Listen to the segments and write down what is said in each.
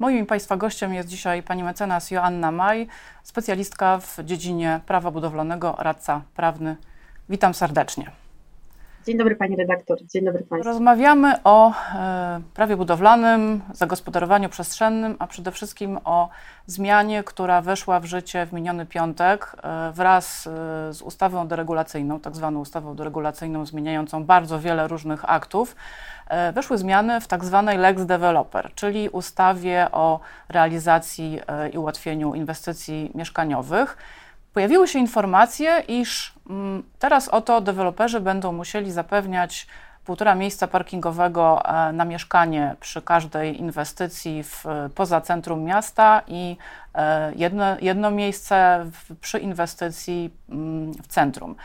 Moim Państwa gościem jest dzisiaj pani mecenas Joanna Maj, specjalistka w dziedzinie prawa budowlanego, radca prawny. Witam serdecznie. Dzień dobry Pani redaktor, dzień dobry Państwu. Rozmawiamy o e, prawie budowlanym, zagospodarowaniu przestrzennym, a przede wszystkim o zmianie, która weszła w życie w miniony piątek e, wraz e, z ustawą deregulacyjną, tak zwaną ustawą deregulacyjną zmieniającą bardzo wiele różnych aktów. Weszły zmiany w tak zwanej Lex Developer, czyli ustawie o realizacji i ułatwieniu inwestycji mieszkaniowych. Pojawiły się informacje, iż mm, teraz oto deweloperzy będą musieli zapewniać półtora miejsca parkingowego e, na mieszkanie przy każdej inwestycji w, poza centrum miasta i jedno, jedno miejsce w, przy inwestycji mm, w centrum.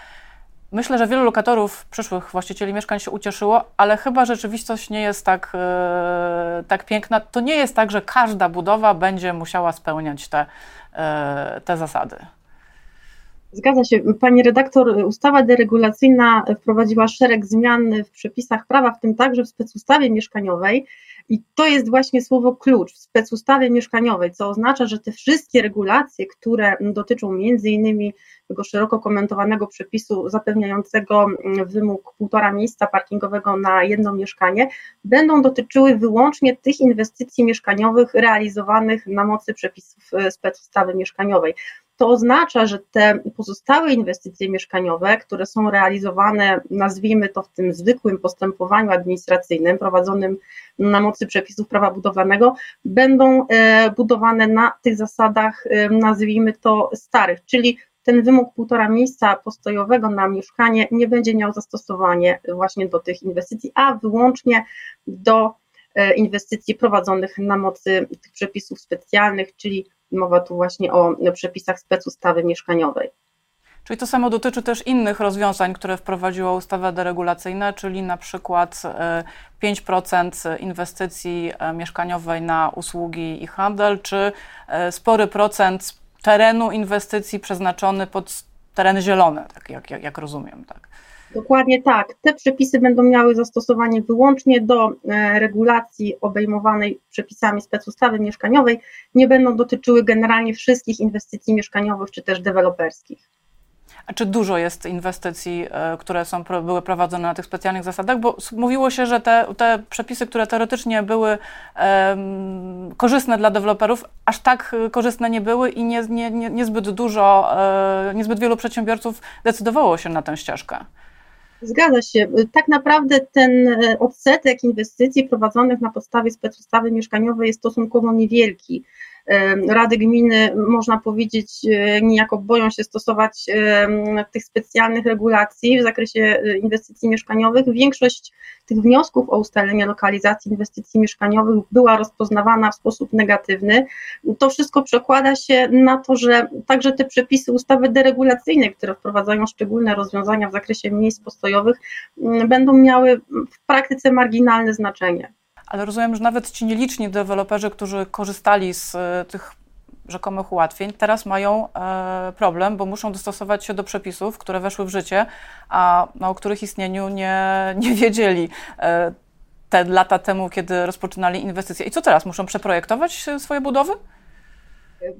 Myślę, że wielu lokatorów, przyszłych właścicieli mieszkań się ucieszyło, ale chyba rzeczywistość nie jest tak, e, tak piękna. To nie jest tak, że każda budowa będzie musiała spełniać te, e, te zasady. Zgadza się. Pani redaktor, ustawa deregulacyjna wprowadziła szereg zmian w przepisach prawa, w tym także w specustawie mieszkaniowej. I to jest właśnie słowo klucz w specustawie mieszkaniowej, co oznacza, że te wszystkie regulacje, które dotyczą między innymi tego szeroko komentowanego przepisu zapewniającego wymóg półtora miejsca parkingowego na jedno mieszkanie, będą dotyczyły wyłącznie tych inwestycji mieszkaniowych realizowanych na mocy przepisów e, specustawy mieszkaniowej. To oznacza, że te pozostałe inwestycje mieszkaniowe, które są realizowane, nazwijmy to w tym zwykłym postępowaniu administracyjnym prowadzonym na mocy przepisów prawa budowlanego, będą e, budowane na tych zasadach, e, nazwijmy to starych, czyli ten wymóg półtora miejsca postojowego na mieszkanie nie będzie miał zastosowania właśnie do tych inwestycji, a wyłącznie do e, inwestycji prowadzonych na mocy tych przepisów specjalnych, czyli mowa tu właśnie o przepisach specustawy mieszkaniowej. Czyli to samo dotyczy też innych rozwiązań, które wprowadziła ustawa deregulacyjna, czyli na przykład 5% e, inwestycji e, mieszkaniowej na usługi i handel, czy spory procent terenu inwestycji przeznaczony pod tereny zielone, tak jak, jak, jak rozumiem. Tak. Dokładnie tak. Te przepisy będą miały zastosowanie wyłącznie do e, regulacji obejmowanej przepisami specustawy mieszkaniowej, nie będą dotyczyły generalnie wszystkich inwestycji mieszkaniowych czy też deweloperskich. A czy dużo jest inwestycji, e, które są, były prowadzone na tych specjalnych zasadach? Bo mówiło się, że te, te przepisy, które teoretycznie były um, korzystne dla deweloperów, aż tak korzystne nie były i nie, nie, nie, niezbyt dużo, um, niezbyt wielu przedsiębiorców decydowało się na tę ścieżkę. Zgadza się. Tak naprawdę ten e, odsetek inwestycji prowadzonych na podstawie specustawy mieszkaniowej jest stosunkowo niewielki. Rady gminy, można powiedzieć, e, niejako boją się stosować tych specjalnych regulacji w zakresie e, inwestycji mieszkaniowych. Większość tych wniosków o ustalenie lokalizacji inwestycji mieszkaniowych była rozpoznawana w sposób negatywny. To wszystko przekłada się na to, że także te przepisy ustawy deregulacyjne, które wprowadzają szczególne rozwiązania w zakresie miejsc postojowych, będą miały w praktyce marginalne znaczenie ale rozumiem, że nawet ci nieliczni deweloperzy, którzy korzystali z e, tych rzekomych ułatwień, teraz mają e, problem, bo muszą dostosować się do przepisów, które weszły w życie, a no, o których istnieniu nie, nie wiedzieli e, te lata temu, kiedy rozpoczynali inwestycje. I co teraz? Muszą przeprojektować swoje budowy?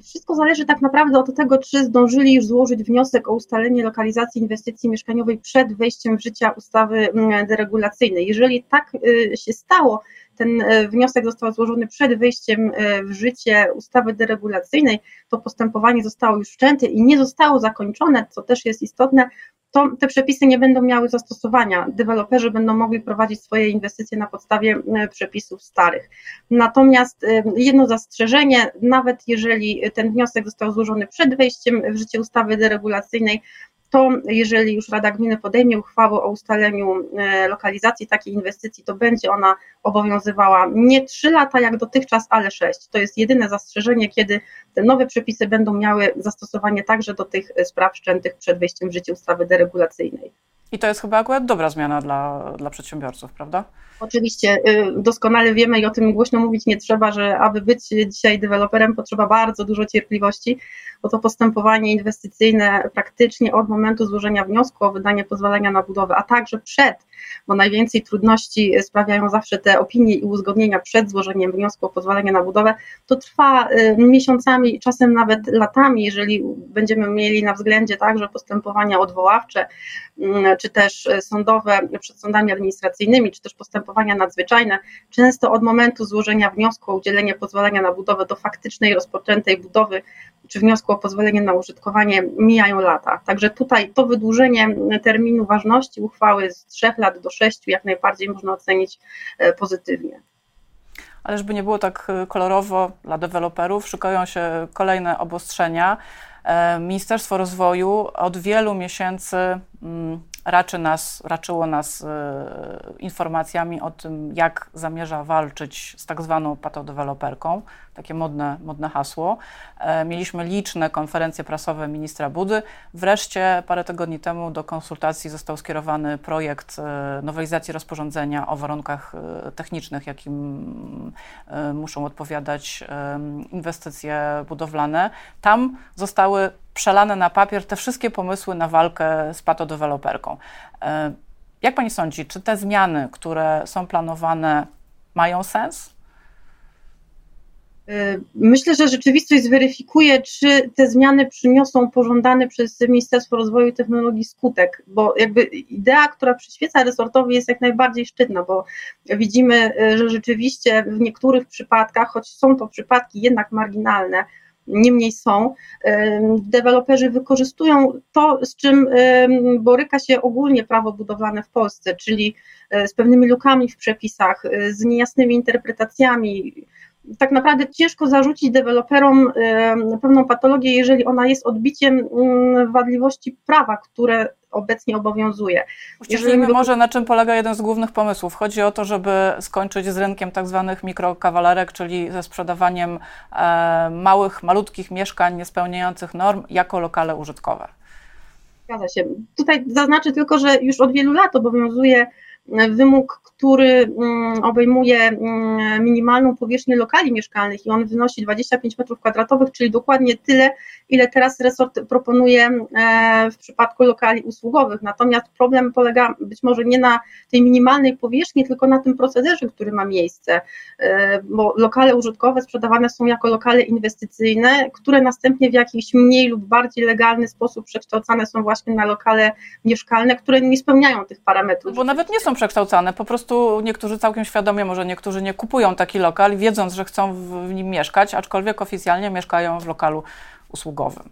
Wszystko zależy tak naprawdę od tego, czy zdążyli już złożyć wniosek o ustalenie lokalizacji inwestycji mieszkaniowej przed wejściem w życie ustawy mm, deregulacyjnej. Jeżeli tak y, się stało, ten e, wniosek został złożony przed wejściem e, w życie ustawy deregulacyjnej, to postępowanie zostało już wszczęte i nie zostało zakończone, co też jest istotne, to te przepisy nie będą miały zastosowania. Deweloperzy będą mogli prowadzić swoje inwestycje na podstawie e, przepisów starych. Natomiast jedno zastrzeżenie, nawet jeżeli ten wniosek został złożony przed wejściem w życie ustawy deregulacyjnej, to jeżeli już Rada Gminy podejmie uchwałę o ustaleniu e, lokalizacji takiej inwestycji, to będzie ona obowiązywała nie 3 lata jak dotychczas, ale 6. To jest jedyne zastrzeżenie, kiedy te nowe przepisy będą miały zastosowanie także do tych spraw wszczętych przed wejściem w życie ustawy deregulacyjnej. I to jest chyba akurat dobra zmiana dla, dla przedsiębiorców, prawda? Oczywiście, y, doskonale wiemy i o tym głośno mówić nie trzeba, że aby być dzisiaj deweloperem potrzeba bardzo dużo cierpliwości, bo to postępowanie inwestycyjne praktycznie od momentu złożenia wniosku o wydanie pozwolenia na budowę, a także przed bo najwięcej trudności sprawiają zawsze te opinie i uzgodnienia przed złożeniem wniosku o pozwolenie na budowę. To trwa miesiącami, czasem nawet latami, jeżeli będziemy mieli na względzie także postępowania odwoławcze, mm, czy też sądowe przed sądami administracyjnymi, czy też postępowania nadzwyczajne. Często od momentu złożenia wniosku o udzielenie pozwolenia na budowę do faktycznej rozpoczętej budowy czy wniosku pozwolenie na użytkowanie mijają lata. Także tutaj to wydłużenie terminu ważności uchwały z trzech lat do sześciu jak najbardziej można ocenić e, pozytywnie. Ale żeby nie było tak e, kolorowo dla deweloperów, szykują się kolejne obostrzenia. E, Ministerstwo Rozwoju od wielu miesięcy mm, raczy nas, raczyło nas e, informacjami o tym, jak zamierza walczyć z tak zwaną patodeweloperką, takie modne, modne hasło. E, mieliśmy liczne konferencje prasowe ministra Budy. Wreszcie parę tygodni temu do konsultacji został skierowany projekt e, nowelizacji rozporządzenia o warunkach technicznych, jakim muszą odpowiadać inwestycje budowlane. Tam zostały przelane na papier te wszystkie pomysły na walkę z patodeweloperką. E, jak pani sądzi, czy te zmiany, które są planowane, mają sens? E, myślę, że rzeczywistość zweryfikuje, czy te zmiany przyniosą pożądany przez Ministerstwo Rozwoju i Technologii skutek, bo jakby idea, która przyświeca resortowi jest jak najbardziej szczytna, bo widzimy, e, że rzeczywiście w niektórych przypadkach, choć są to przypadki jednak marginalne, niemniej są. Deweloperzy wykorzystują to, z czym boryka się ogólnie prawo budowlane w Polsce, czyli e, z pewnymi lukami w przepisach, e, z niejasnymi interpretacjami. Tak naprawdę ciężko zarzucić deweloperom pewną patologię, jeżeli ona jest odbiciem mm, wadliwości prawa, które obecnie obowiązuje. Uściślimy może na czym polega jeden z głównych pomysłów. Chodzi o to, żeby skończyć z rynkiem tak zwanych mikrokawalerek, czyli ze sprzedawaniem e, małych, malutkich mieszkań niespełniających norm jako lokale użytkowe. Zgadza się. Tutaj zaznaczę tylko, że już od wielu lat obowiązuje wymóg, który mm, obejmuje mm, minimalną powierzchnię lokali mieszkalnych i on wynosi 25 m2, czyli dokładnie tyle, ile teraz resort proponuje e, w przypadku lokali usługowych. Natomiast problem polega być może nie na tej minimalnej powierzchni, tylko na tym procederze, który ma miejsce, e, bo lokale użytkowe sprzedawane są jako lokale inwestycyjne, które następnie w jakiś mniej lub bardziej legalny sposób przekształcane są właśnie na lokale mieszkalne, które nie spełniają tych parametrów. Bo nawet nie są przekształcane. Po prostu niektórzy całkiem świadomie, może niektórzy nie kupują taki lokal, wiedząc, że chcą w nim mieszkać, aczkolwiek oficjalnie mieszkają w lokalu usługowym.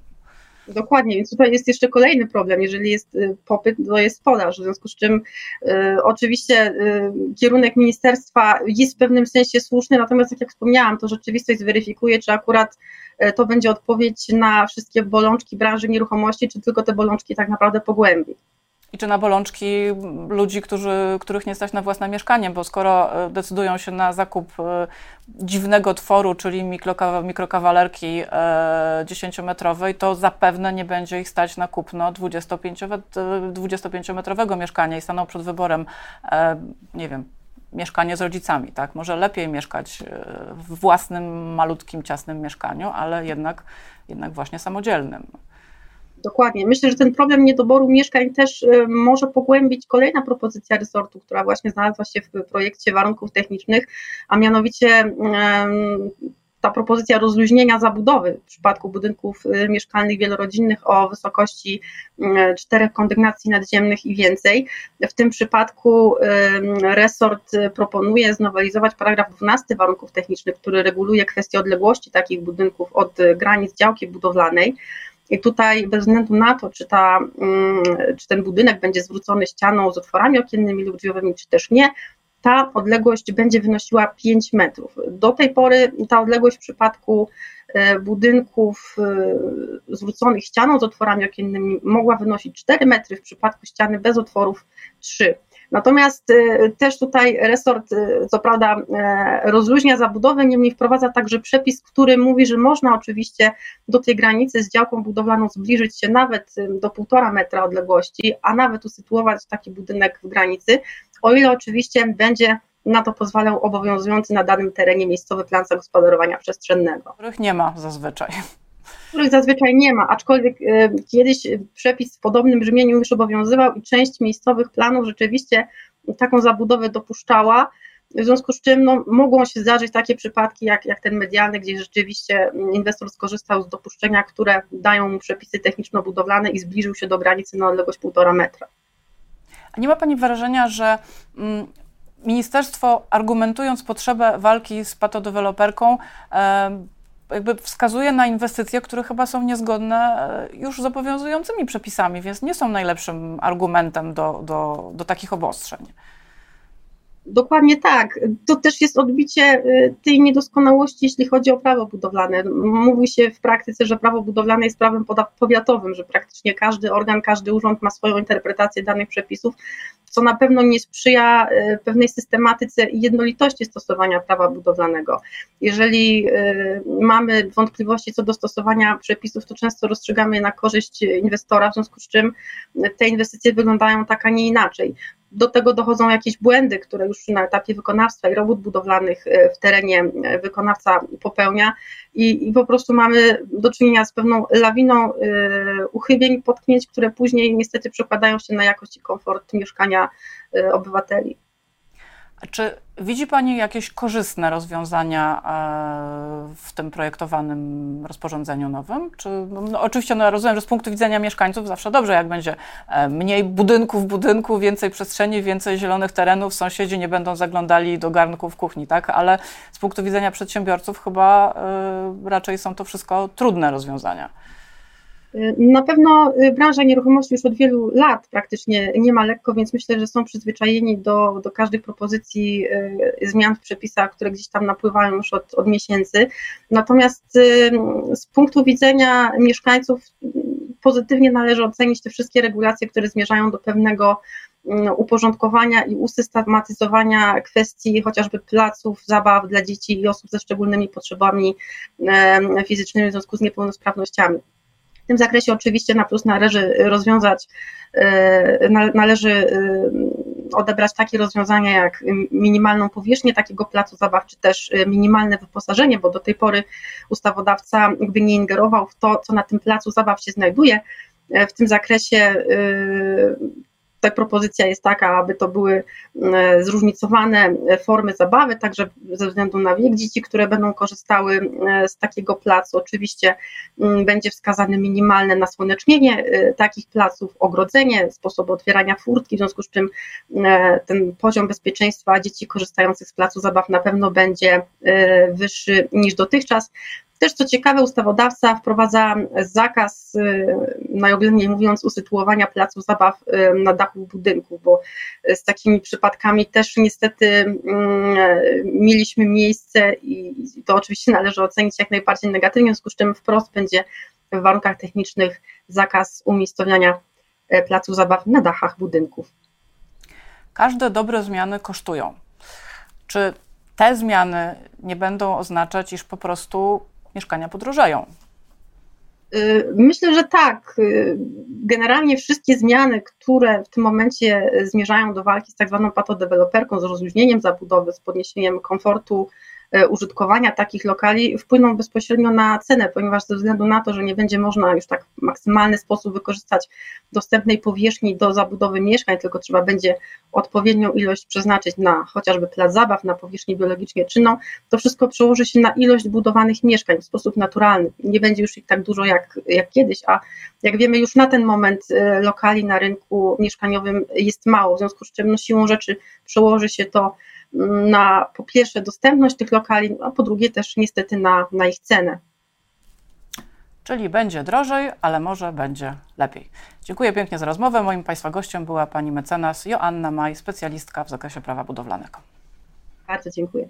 Dokładnie, więc tutaj jest jeszcze kolejny problem. Jeżeli jest y, popyt, to jest podaż, w związku z czym y, oczywiście y, kierunek ministerstwa jest w pewnym sensie słuszny, natomiast jak, jak wspomniałam, to rzeczywistość zweryfikuje, czy akurat y, to będzie odpowiedź na wszystkie bolączki branży nieruchomości, czy tylko te bolączki tak naprawdę pogłębi i czy na bolączki ludzi, którzy, których nie stać na własne mieszkanie, bo skoro e, decydują się na zakup e, dziwnego tworu, czyli mikrokawalerki 10-metrowej, e, to zapewne nie będzie ich stać na kupno 25-metrowego mieszkania i staną przed wyborem, nie wiem, mieszkanie z rodzicami, tak? Może lepiej mieszkać w własnym, malutkim, ciasnym mieszkaniu, ale jednak, jednak właśnie samodzielnym. Dokładnie. Myślę, że ten problem niedoboru mieszkań też y, może pogłębić kolejna propozycja resortu, która właśnie znalazła się w projekcie warunków technicznych, a mianowicie ta propozycja rozluźnienia zabudowy w przypadku budynków y, mieszkalnych wielorodzinnych o wysokości czterech kondygnacji nadziemnych i więcej. W tym przypadku resort proponuje znowelizować paragraf 12 warunków technicznych, który reguluje kwestię odległości takich budynków od granic działki budowlanej. I tutaj bez względu na to, czy, ta, mm, czy ten budynek będzie zwrócony ścianą z otworami okiennymi lub drzwiowymi, czy też nie, ta odległość będzie wynosiła 5 metrów. Do tej pory ta odległość w przypadku e, budynków e, zwróconych ścianą z otworami okiennymi mogła wynosić 4 metry, w przypadku ściany bez otworów 3. Natomiast y, też tutaj resort, y, co prawda, y, rozluźnia zabudowę, niemniej wprowadza także przepis, który mówi, że można oczywiście do tej granicy z działką budowlaną zbliżyć się nawet do półtora metra odległości, a nawet usytuować taki budynek w granicy, o ile oczywiście będzie na to pozwalał obowiązujący na danym terenie miejscowy plan zagospodarowania przestrzennego. Których nie ma zazwyczaj których zazwyczaj nie ma, aczkolwiek y, kiedyś przepis w podobnym brzmieniu już obowiązywał i część miejscowych planów rzeczywiście taką zabudowę dopuszczała. W związku z czym no, mogą się zdarzyć takie przypadki, jak, jak ten medialny, gdzie rzeczywiście inwestor skorzystał z dopuszczenia, które dają mu przepisy techniczno-budowlane i zbliżył się do granicy na odległość półtora metra. A nie ma Pani wrażenia, że mm, ministerstwo, argumentując potrzebę walki z patodeweloperką, jakby wskazuje na inwestycje, które chyba są niezgodne e, już z obowiązującymi przepisami, więc nie są najlepszym argumentem do, do, do takich obostrzeń. Dokładnie tak. To też jest odbicie y, tej niedoskonałości, jeśli chodzi o prawo budowlane. Mówi się w praktyce, że prawo budowlane jest prawem powiatowym, że praktycznie każdy organ, każdy urząd ma swoją interpretację danych przepisów, co na pewno nie sprzyja y, pewnej systematyce i jednolitości stosowania prawa budowlanego. Jeżeli y, mamy wątpliwości co do stosowania przepisów, to często rozstrzygamy je na korzyść inwestora, w związku z czym te inwestycje wyglądają tak, a nie inaczej do tego dochodzą jakieś błędy, które już na etapie wykonawstwa i robót budowlanych e, w terenie e, wykonawca popełnia i, i po prostu mamy do czynienia z pewną lawiną e, uchybień, potknięć, które później niestety przekładają się na jakość i komfort mieszkania obywateli. Czy widzi Pani jakieś korzystne rozwiązania e, w tym projektowanym rozporządzeniu nowym? Czy, no, no, oczywiście no, rozumiem, że z punktu widzenia mieszkańców zawsze dobrze, jak będzie e, mniej budynków w budynku, więcej przestrzeni, więcej zielonych terenów, sąsiedzi nie będą zaglądali do garnków kuchni, tak? Ale z punktu widzenia przedsiębiorców chyba e, raczej są to wszystko trudne rozwiązania. Na pewno y, branża nieruchomości już od wielu lat praktycznie nie ma lekko, więc myślę, że są przyzwyczajeni do, do każdej propozycji y, zmian w przepisach, które gdzieś tam napływają już od, od miesięcy. Natomiast y, z punktu widzenia mieszkańców pozytywnie należy ocenić te wszystkie regulacje, które zmierzają do pewnego uporządkowania i usystematyzowania kwestii chociażby placów, zabaw dla dzieci i osób ze szczególnymi potrzebami fizycznymi w związku z niepełnosprawnościami. W tym zakresie oczywiście na plus należy rozwiązać, e, należy e, odebrać takie rozwiązania jak minimalną powierzchnię takiego placu zabaw, czy też minimalne wyposażenie, bo do tej pory ustawodawca jakby nie ingerował w to, co na tym placu zabaw się znajduje. W tym zakresie Tutaj propozycja jest taka, aby to były e, zróżnicowane formy zabawy, także ze względu na wiek dzieci, które będą korzystały e, z takiego placu. Oczywiście mm, będzie wskazane minimalne nasłonecznienie e, takich placów, ogrodzenie, sposób otwierania furtki, w związku z czym ten poziom bezpieczeństwa dzieci korzystających z placu zabaw na pewno będzie wyższy niż dotychczas. Też co ciekawe, ustawodawca wprowadza zakaz, y, najogólniej mówiąc, usytuowania placów zabaw y, na dachu budynków, bo z takimi przypadkami też niestety mm, mieliśmy miejsce i to oczywiście należy ocenić jak najbardziej negatywnie, w związku z czym wprost będzie w warunkach technicznych zakaz umiejscowiania e, placów zabaw na dachach budynków. Każde dobre zmiany kosztują. Czy te zmiany nie będą oznaczać, iż po prostu mieszkania podrożeją. Y, myślę, że tak. Y, generalnie wszystkie zmiany, które w tym momencie zmierzają do walki z tak zwaną patodeweloperką, z rozluźnieniem zabudowy, z podniesieniem komfortu użytkowania takich lokali wpłyną bezpośrednio na cenę, ponieważ ze względu na to, że nie będzie można już tak w maksymalny sposób wykorzystać dostępnej powierzchni do zabudowy mieszkań, tylko trzeba będzie odpowiednią ilość przeznaczyć na chociażby plac zabaw, na powierzchnię biologicznie czynną, to wszystko przełoży się na ilość budowanych mieszkań w sposób naturalny. Nie będzie już ich tak dużo jak, jak kiedyś, a jak wiemy już na ten moment e, lokali na rynku mieszkaniowym jest mało, w związku z czym no, siłą rzeczy przełoży się to na po pierwsze dostępność tych lokali, a po drugie też niestety na, na ich cenę. Czyli będzie drożej, ale może będzie lepiej. Dziękuję pięknie za rozmowę. Moim Państwa gościem była pani mecenas Joanna Maj, specjalistka w zakresie prawa budowlanego. Bardzo dziękuję.